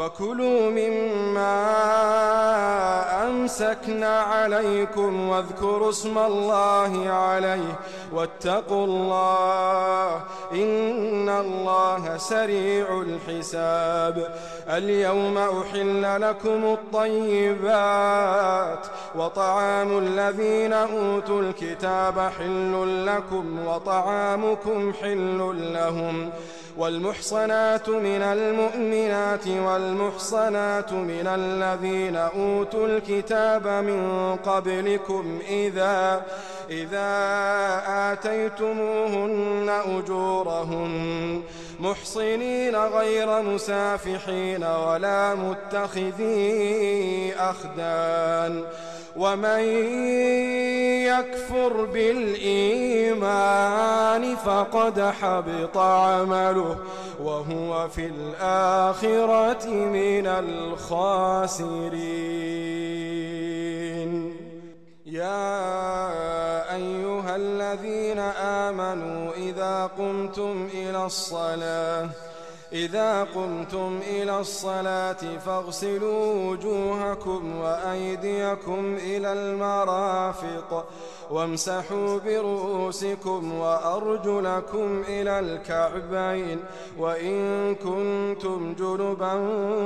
فكلوا مما أمسكنا عليكم واذكروا اسم الله عليه واتقوا الله إن الله سريع الحساب. اليوم أحل لكم الطيبات وطعام الذين أوتوا الكتاب حل لكم وطعامكم حل لهم. والمحصنات من المؤمنات والمحصنات من الذين أوتوا الكتاب من قبلكم إذا إذا آتيتموهن أجورهن محصنين غير مسافحين ولا متخذي أخدان. ومن يكفر بالإيمان فقد حبط عمله وهو في الآخرة من الخاسرين. يا أيها الذين آمنوا إذا قمتم إلى الصلاة إذا قمتم إلى الصلاة فاغسلوا وجوهكم وأيديكم إلى المرافق وامسحوا برؤوسكم وأرجلكم إلى الكعبين وإن كنتم جنبا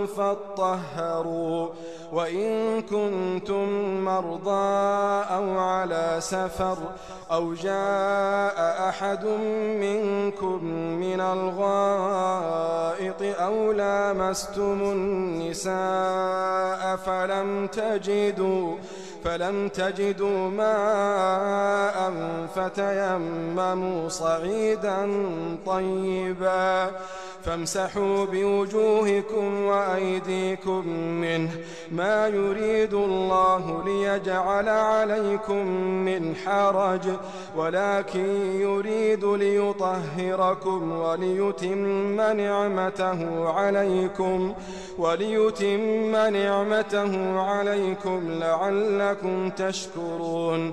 فاطهروا وإن كنتم مرضى أو على سفر أو جاء أحد منكم من الغائط أو لامستم النساء فلم تجدوا فلم تجدوا ماء فتيمموا صعيدا طيبا. فامسحوا بوجوهكم وأيديكم منه ما يريد الله ليجعل عليكم من حرج ولكن يريد ليطهركم وليتم نعمته عليكم وليتم نعمته عليكم لعلكم تشكرون.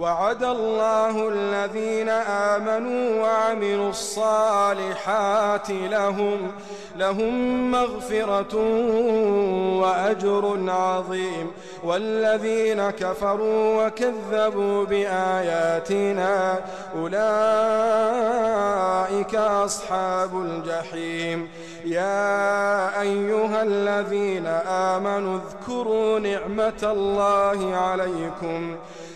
وعد الله الذين آمنوا وعملوا الصالحات لهم لهم مغفرة وأجر عظيم. والذين كفروا وكذبوا بآياتنا أولئك أصحاب الجحيم. يا أيها الذين آمنوا اذكروا نعمة الله عليكم.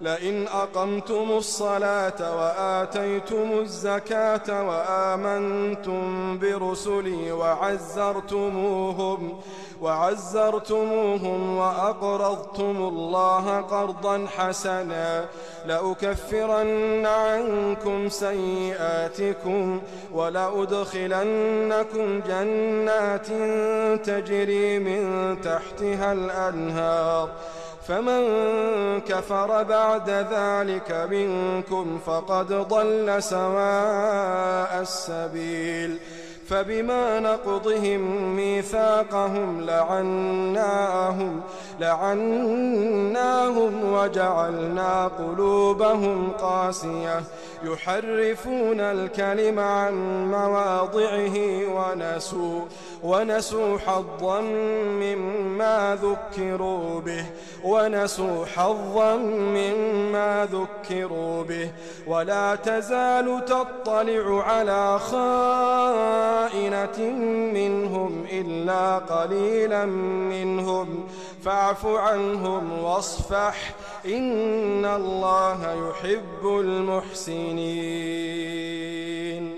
لئن أقمتم الصلاة وآتيتم الزكاة وآمنتم برسلي وعزرتموهم وعزرتموهم وأقرضتم الله قرضا حسنا لأكفرن عنكم سيئاتكم ولأدخلنكم جنات تجري من تحتها الأنهار فمن كفر بعد ذلك منكم فقد ضل سواء السبيل. فبما نقضهم ميثاقهم لعناهم لعناهم وجعلنا قلوبهم قاسية. يحرفون الكلم عن مواضعه ونسوا ونسوا حظا مما ذكروا به ونسوا حظا مما ذكروا به. ولا تزال تطلع على خائنة منهم إلا قليلا منهم. فاعف عنهم واصفح إن الله يحب المحسنين.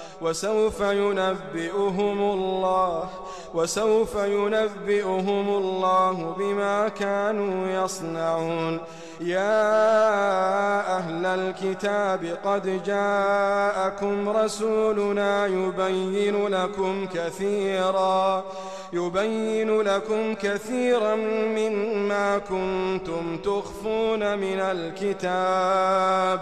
وسوف ينبئهم الله وسوف ينبئهم الله بما كانوا يصنعون. يا أهل الكتاب قد جاءكم رسولنا يبين لكم كثيرا يبين لكم كثيرا مما كنتم تخفون من الكتاب.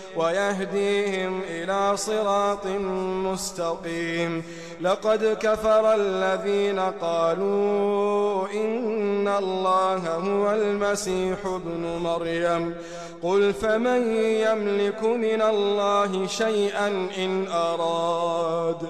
ويهديهم إلى صراط مستقيم. لقد كفر الذين قالوا إن الله هو المسيح ابن مريم. قل فمن يملك من الله شيئا إن أراد؟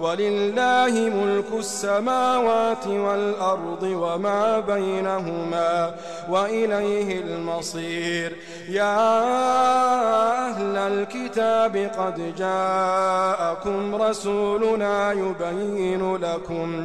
ولله ملك السماوات والأرض وما بينهما وإليه المصير. يا أهل الكتاب قد جاءكم رسولنا يبين لكم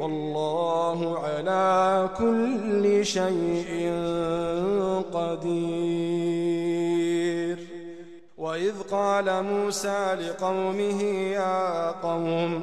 والله على كل شيء قدير. وإذ قال موسى لقومه يا قوم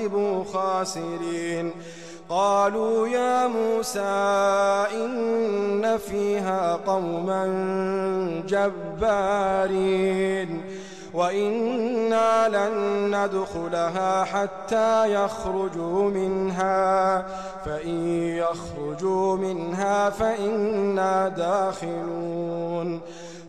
خاسرين. قالوا يا موسى إن فيها قوما جبارين. وإنا لن ندخلها حتى يخرجوا منها. فإن يخرجوا منها فإنا داخلون.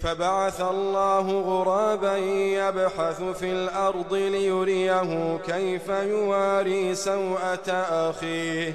فبعث الله غرابا يبحث في الأرض ليريه كيف يواري سوءة أخيه.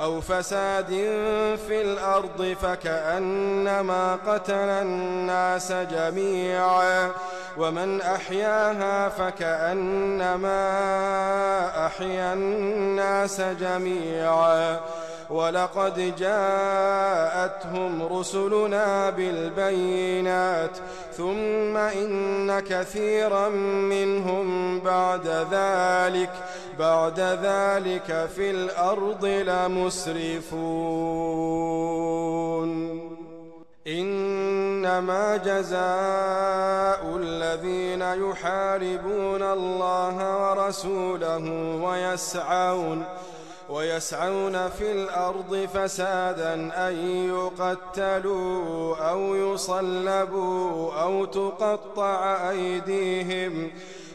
أو فساد في الأرض فكأنما قتل الناس جميعا ومن أحياها فكأنما أحيا الناس جميعا ولقد جاءتهم رسلنا بالبينات ثم إن كثيرا منهم بعد ذلك بعد ذلك في الأرض لمسرفون. إنما جزاء الذين يحاربون الله ورسوله ويسعون ويسعون في الأرض فسادا أن يقتلوا أو يصلبوا أو تقطع أيديهم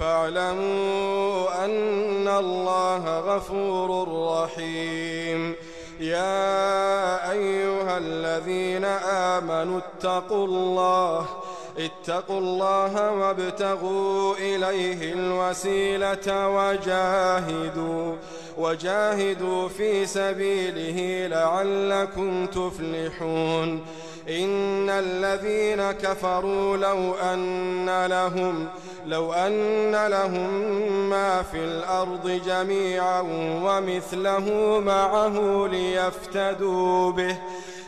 فاعلموا أن الله غفور رحيم. يا أيها الذين آمنوا اتقوا الله اتقوا الله وابتغوا إليه الوسيلة وجاهدوا وجاهدوا في سبيله لعلكم تفلحون. إن الذين كفروا لو أن لهم لو أن لهم ما في الأرض جميعا ومثله معه ليفتدوا به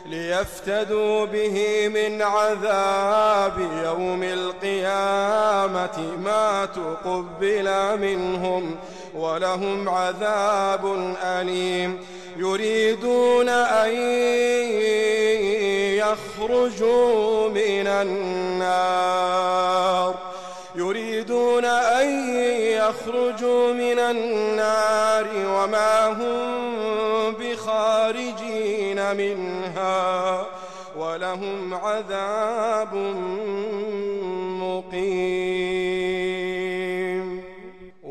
ليفتدوا به من عذاب يوم القيامة ما تقبل منهم ولهم عذاب أليم. يريدون أن يخرجوا من النار. يريدون أن يخرجوا من النار وما هم بخارجين منها ولهم عذاب مقيم.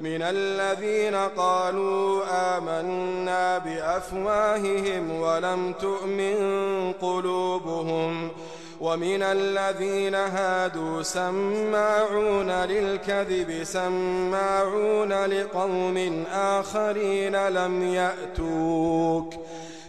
من الذين قالوا آمنا بأفواههم ولم تؤمن قلوبهم ومن الذين هادوا سماعون للكذب سماعون لقوم آخرين لم يأتوك.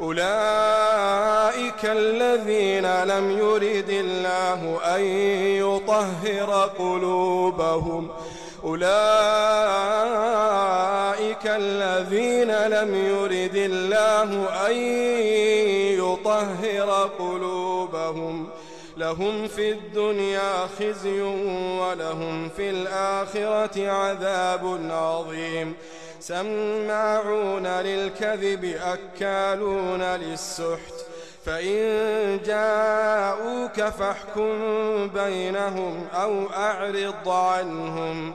أولئك الذين لم يرد الله أن يطهر قلوبهم. أولئك الذين لم يرد الله أن يطهر قلوبهم. لهم في الدنيا خزي ولهم في الآخرة عذاب عظيم. سماعون للكذب أكالون للسحت. فإن جاءوك فاحكم بينهم أو أعرض عنهم.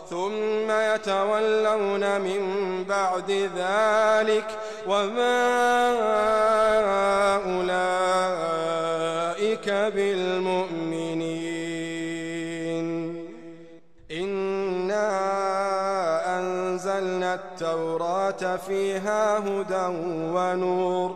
ثم يتولون من بعد ذلك وما أولئك بالمؤمنين. إنا أنزلنا التوراة فيها هدى ونور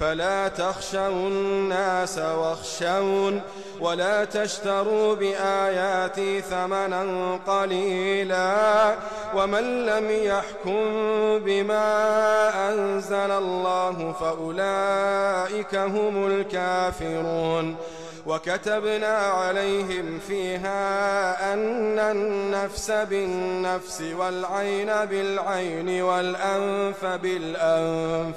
فلا تخشوا الناس واخشون ولا تشتروا بآياتي ثمنا قليلا ومن لم يحكم بما أنزل الله فأولئك هم الكافرون وكتبنا عليهم فيها أن النفس بالنفس والعين بالعين والأنف بالأنف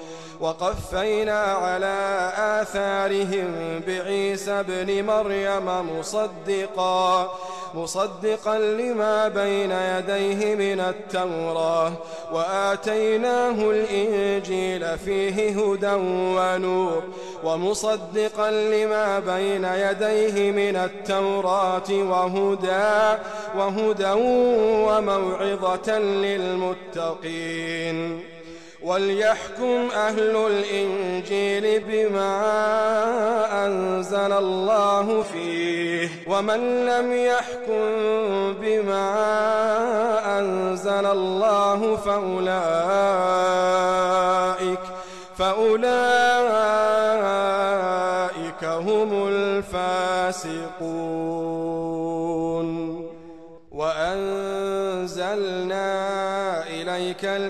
وقفينا على آثارهم بعيسى ابن مريم مصدقا مصدقا لما بين يديه من التوراة وآتيناه الإنجيل فيه هدى ونور ومصدقا لما بين يديه من التوراة وهدى وهدى وموعظة للمتقين. وليحكم أهل الإنجيل بما أنزل الله فيه ومن لم يحكم بما أنزل الله فأولئك فأولئك هم الفاسقون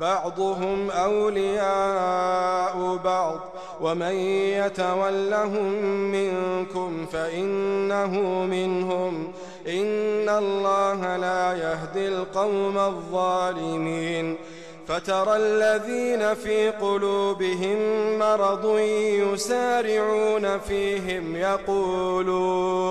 بعضهم أولياء بعض ومن يتولهم منكم فإنه منهم إن الله لا يهدي القوم الظالمين فترى الذين في قلوبهم مرض يسارعون فيهم يقولون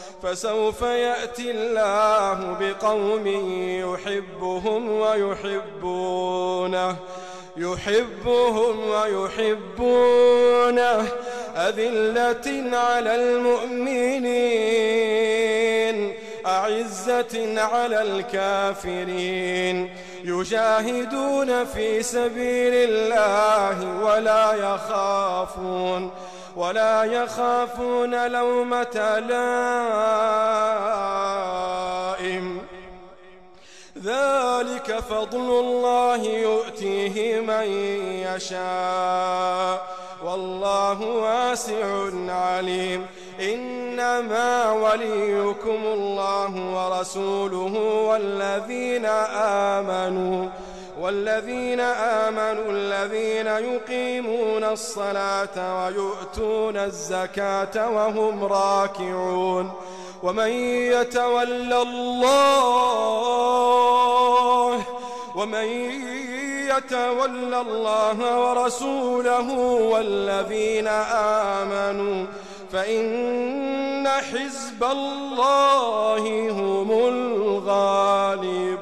فسوف يأتي الله بقوم يحبهم ويحبونه يحبهم ويحبونه. أذلة على المؤمنين أعزة على الكافرين. يجاهدون في سبيل الله ولا يخافون. ولا يخافون لومة لائم. ذلك فضل الله يؤتيه من يشاء. والله واسع عليم. إنما وليكم الله ورسوله والذين آمنوا. والذين آمنوا الذين يقيمون الصلاة ويؤتون الزكاة وهم راكعون ومن يتولى الله ومن يتولى الله ورسوله والذين آمنوا فإن حزب الله هم الغالبون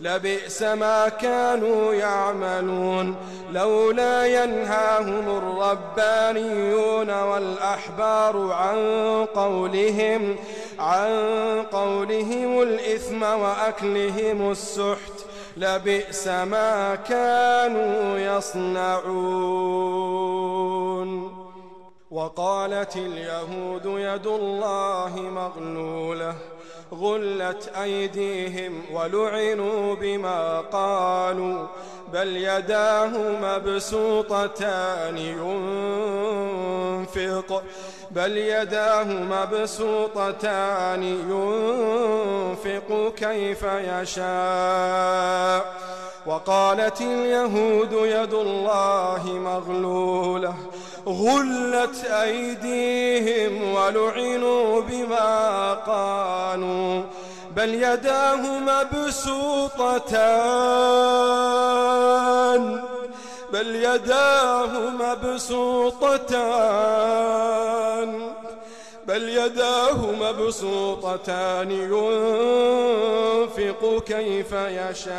لبئس ما كانوا يعملون لولا ينهاهم الربانيون والأحبار عن قولهم عن قولهم الإثم وأكلهم السحت. لبئس ما كانوا يصنعون. وقالت اليهود يد الله مغلولة غلت أيديهم ولعنوا بما قالوا بل يداه مبسوطتان ينفق بل يداه مبسوطتان ينفق كيف يشاء وقالت اليهود يد الله مغلولة غلت أيديهم ولعنوا بما قالوا بل يداه مبسوطتان بل يداه مبسوطتان بل يداه مبسوطتان ينفق كيف يشاء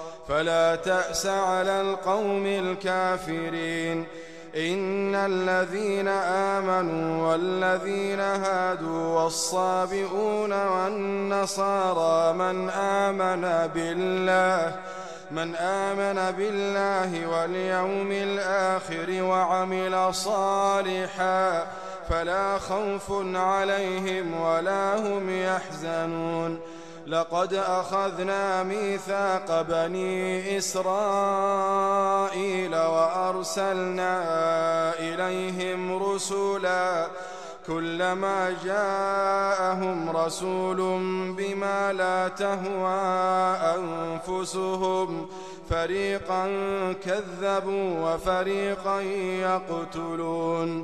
فلا تأس على القوم الكافرين. إن الذين آمنوا والذين هادوا والصابئون والنصارى من آمن بالله من آمن بالله واليوم الآخر وعمل صالحا فلا خوف عليهم ولا هم يحزنون. لقد أخذنا ميثاق بني إسرائيل وأرسلنا إليهم رسلا كلما جاءهم رسول بما لا تهوى أنفسهم فريقا كذبوا وفريقا يقتلون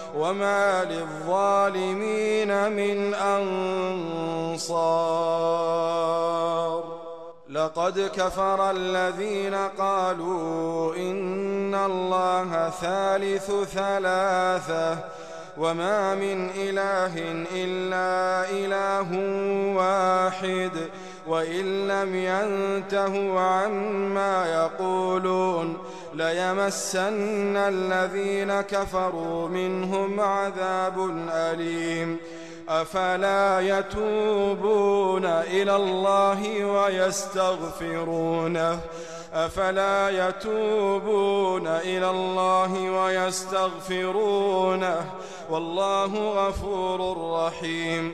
وما للظالمين من أنصار. لقد كفر الذين قالوا إن الله ثالث ثلاثة وما من إله إلا إله واحد وإن لم ينتهوا عما يقولون. ليمسن الذين كفروا منهم عذاب أليم. أفلا يتوبون إلى الله ويستغفرونه؟ أفلا يتوبون إلى الله ويستغفرونه؟ والله غفور رحيم.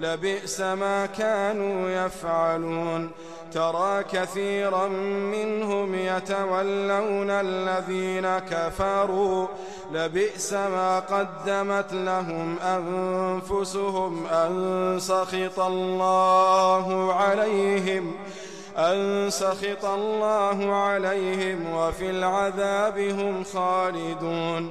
لبئس ما كانوا يفعلون. ترى كثيرا منهم يتولون الذين كفروا. لبئس ما قدمت لهم أنفسهم أن سخط الله عليهم أن سخط الله عليهم وفي العذاب هم خالدون.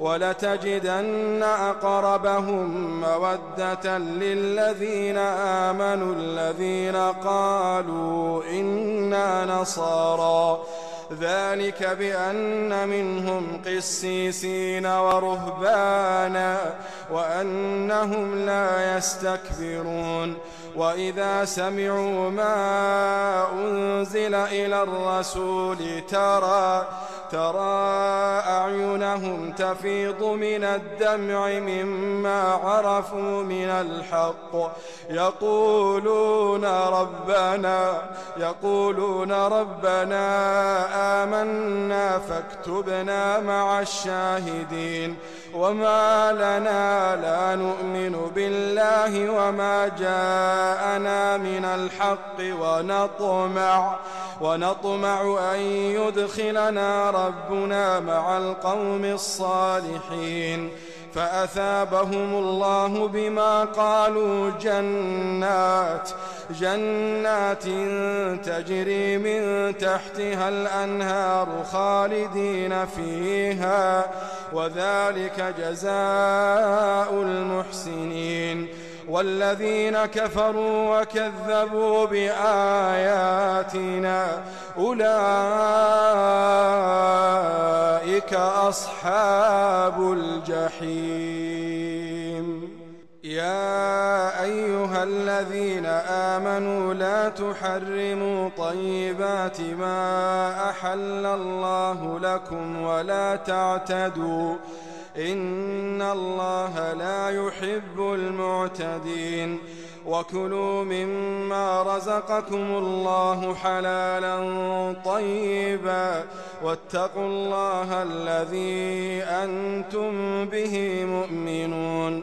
ولتجدن أقربهم مودة للذين آمنوا الذين قالوا إنا نصارى. ذلك بأن منهم قسيسين ورهبانا وأنهم لا يستكبرون. وإذا سمعوا ما أنزل إلى الرسول ترى ترى أعينهم تفيض من الدمع مما عرفوا من الحق. يقولون ربنا يقولون ربنا آمنا فاكتبنا مع الشاهدين. وما لنا لا نؤمن بالله وما جاءنا من الحق ونطمع ونطمع أن يدخلنا ربنا مع القوم الصالحين. فأثابهم الله بما قالوا جنات جنات تجري من تحتها الأنهار خالدين فيها وذلك جزاء المحسنين. والذين كفروا وكذبوا بآياتنا أولئك أصحاب الجحيم. يا أيها الذين آمنوا لا تحرموا طيبات ما أحل الله لكم ولا تعتدوا إن الله لا يحب المعتدين وكلوا مما رزقكم الله حلالا طيبا واتقوا الله الذي أنتم به مؤمنون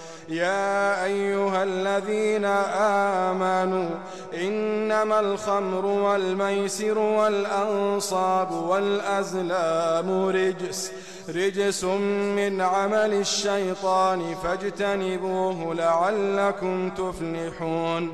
يا أيها الذين آمنوا إنما الخمر والميسر والأنصاب والأزلام رجس رجس من عمل الشيطان فاجتنبوه لعلكم تفلحون.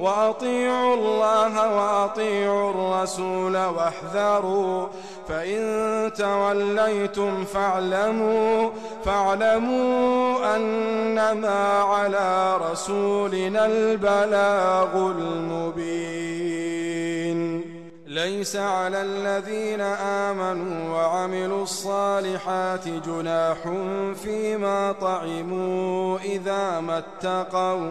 وأطيعوا الله وأطيعوا الرسول واحذروا فإن توليتم فاعلموا فاعلموا أنما على رسولنا البلاغ المبين. ليس على الذين آمنوا وعملوا الصالحات جناح فيما طعموا إذا ما اتقوا.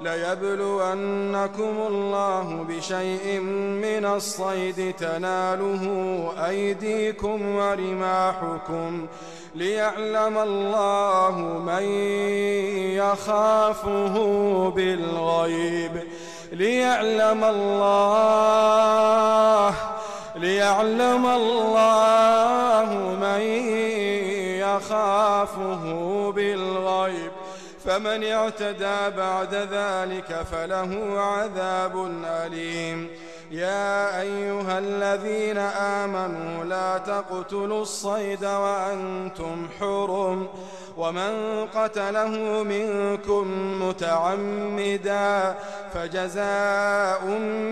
ليبلونكم الله بشيء من الصيد تناله أيديكم ورماحكم ليعلم الله من يخافه بالغيب ليعلم الله ليعلم الله من يخافه بالغيب فمن اعتدى بعد ذلك فله عذاب أليم. يا أيها الذين آمنوا لا تقتلوا الصيد وأنتم حرم ومن قتله منكم متعمدا فجزاء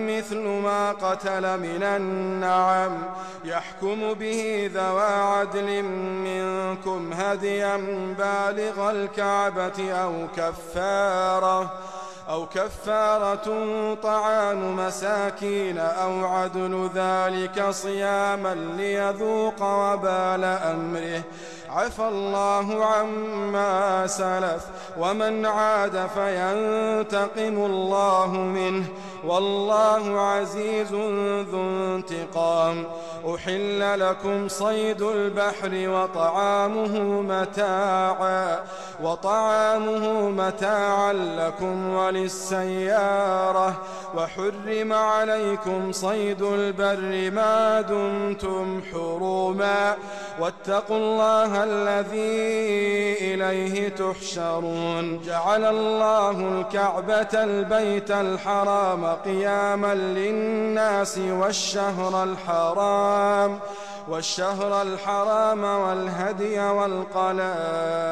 مثل ما قتل من النعم يحكم به ذوى عدل منكم هديا بالغ الكعبة أو كفارة أو كفارة طعام مساكين أو عدل ذلك صياما ليذوق وبال أمره. عفى الله عما سلف ومن عاد فينتقم الله منه. والله عزيز ذو انتقام. أحل لكم صيد البحر وطعامه متاعا وطعامه متاعا لكم وللسيارة. وحرم عليكم صيد البر ما دمتم حروما. واتقوا الله الذي إليه تحشرون. جعل الله الكعبة البيت الحرام قياما للناس والشهر الحرام والشهر الحرام والهدي والقلائد.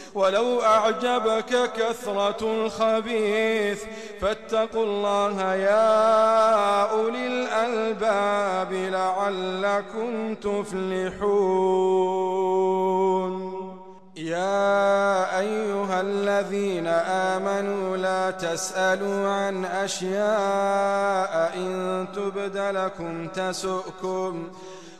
ولو أعجبك كثرة الخبيث فاتقوا الله يا أولي الألباب لعلكم تفلحون. يا أيها الذين آمنوا لا تسألوا عن أشياء إن تبد لكم تسؤكم.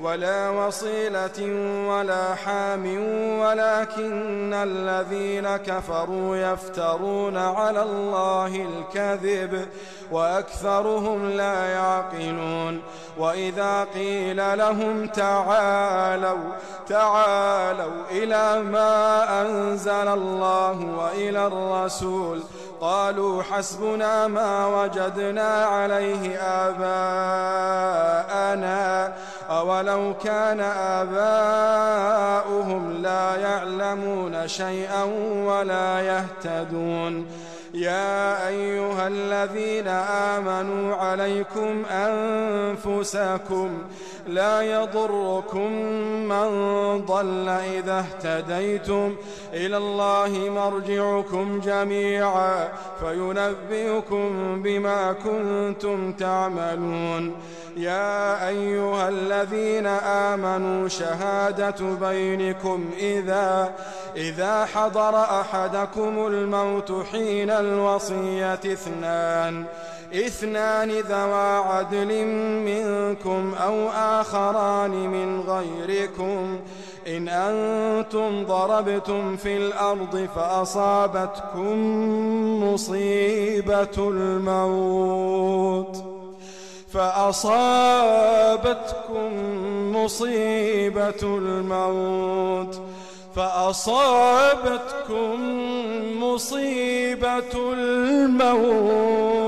ولا وصيلة ولا حام ولكن الذين كفروا يفترون على الله الكذب وأكثرهم لا يعقلون. وإذا قيل لهم تعالوا تعالوا إلى ما أنزل الله وإلى الرسول قالوا حسبنا ما وجدنا عليه آباءنا أولو كان آباؤهم لا يعلمون شيئا ولا يهتدون يا أيها الذين آمنوا عليكم أنفسكم لا يضركم من ضل إذا اهتديتم. إلى الله مرجعكم جميعا فينبئكم بما كنتم تعملون. يا أيها الذين آمنوا شهادة بينكم إذا إذا حضر أحدكم الموت حين الوصية اثنان. إثنان ذوى عدل منكم أو آخران من غيركم. إن أنتم ضربتم في الأرض فأصابتكم مصيبة الموت. فأصابتكم مصيبة الموت. فأصابتكم مصيبة الموت.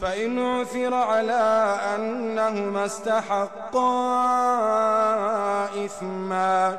فإن عثر على أنهما استحقا إثما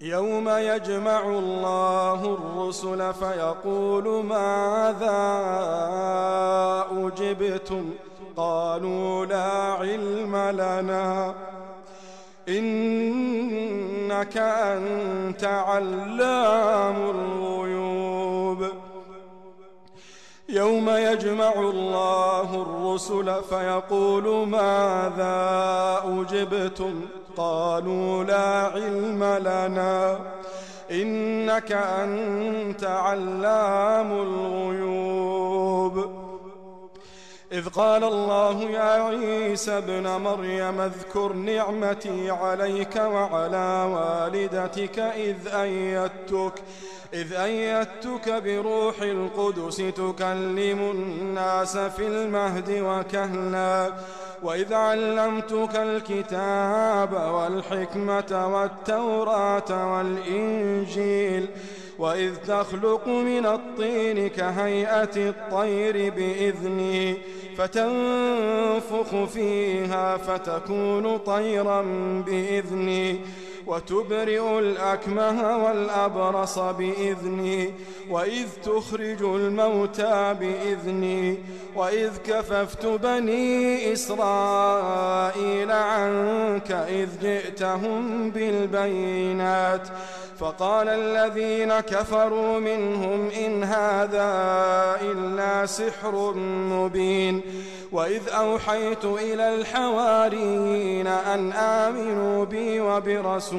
يوم يجمع الله الرسل فيقول ماذا أجبتم؟ قالوا لا علم لنا. إنك أنت علام الغيوب. يوم يجمع الله الرسل فيقول ماذا أجبتم؟ قالوا لا علم لنا إنك أنت علام الغيوب. إذ قال الله يا عيسى ابن مريم اذكر نعمتي عليك وعلى والدتك إذ أيدتك إذ أيدتك بروح القدس تكلم الناس في المهد وكهلا. وإذ علمتك الكتاب والحكمة والتوراة والإنجيل وإذ تخلق من الطين كهيئة الطير بإذني فتنفخ فيها فتكون طيرا بإذني وتبرئ الأكمه والأبرص بإذني وإذ تخرج الموتى بإذني وإذ كففت بني إسرائيل عنك إذ جئتهم بالبينات. فقال الذين كفروا منهم إن هذا إلا سحر مبين. وإذ أوحيت إلى الحواريين أن آمنوا بي وبرسولي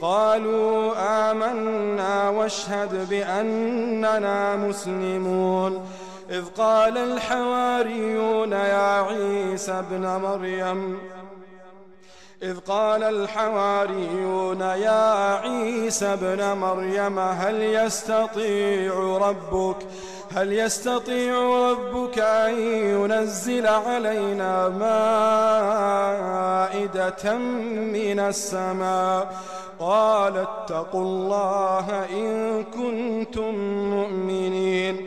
قالوا آمنا واشهد بأننا مسلمون. إذ قال الحواريون يا عيسى ابن مريم. إذ قال الحواريون يا عيسى ابن مريم هل يستطيع ربك هل يستطيع ربك أن ينزل علينا مائدة من السماء؟ قال اتقوا الله إن كنتم مؤمنين.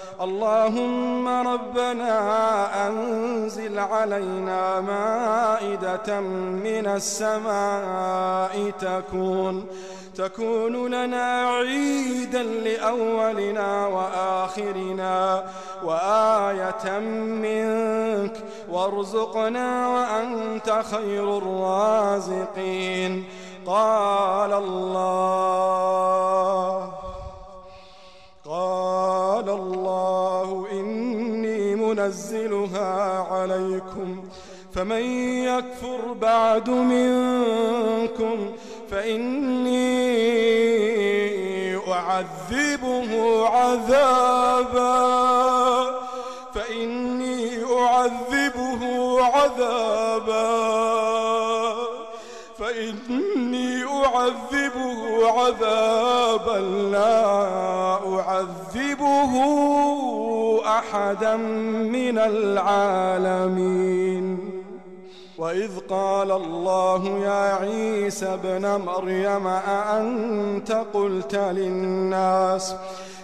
اللهم ربنا أنزل علينا مائدة من السماء تكون تكون لنا عيدا لأولنا وآخرنا وآية منك وارزقنا وأنت خير الرازقين. قال الله قال الله إني منزلها عليكم فمن يكفر بعد منكم فإني أعذبه عذابا فإني أعذبه عذابا فإني أعذبه عذابا لا أعذبه أحدا من العالمين. وإذ قال الله يا عيسى ابن مريم أأنت قلت للناس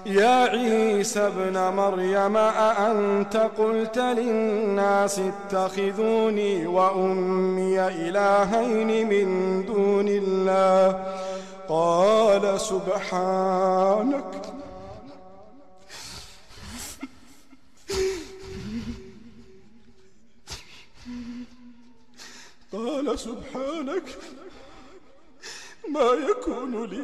يا عيسى ابن مريم أأنت قلت للناس اتخذوني وأمي إلهين من دون الله؟ قال سبحانك. قال سبحانك. ما يكون لي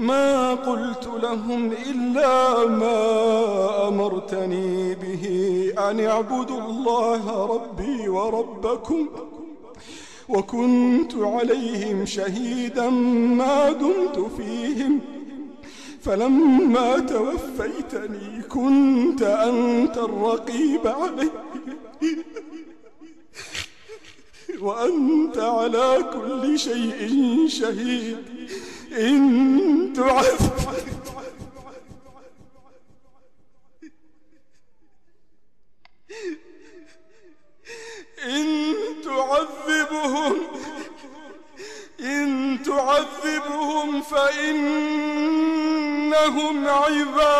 ما قلت لهم إلا ما أمرتني به أن اعبدوا الله ربي وربكم وكنت عليهم شهيدا ما دمت فيهم. فلما توفيتني كنت أنت الرقيب علي. وأنت على كل شيء شهيد. إن تعذب إن تعذبهم إن تعذبهم فإنهم عبادك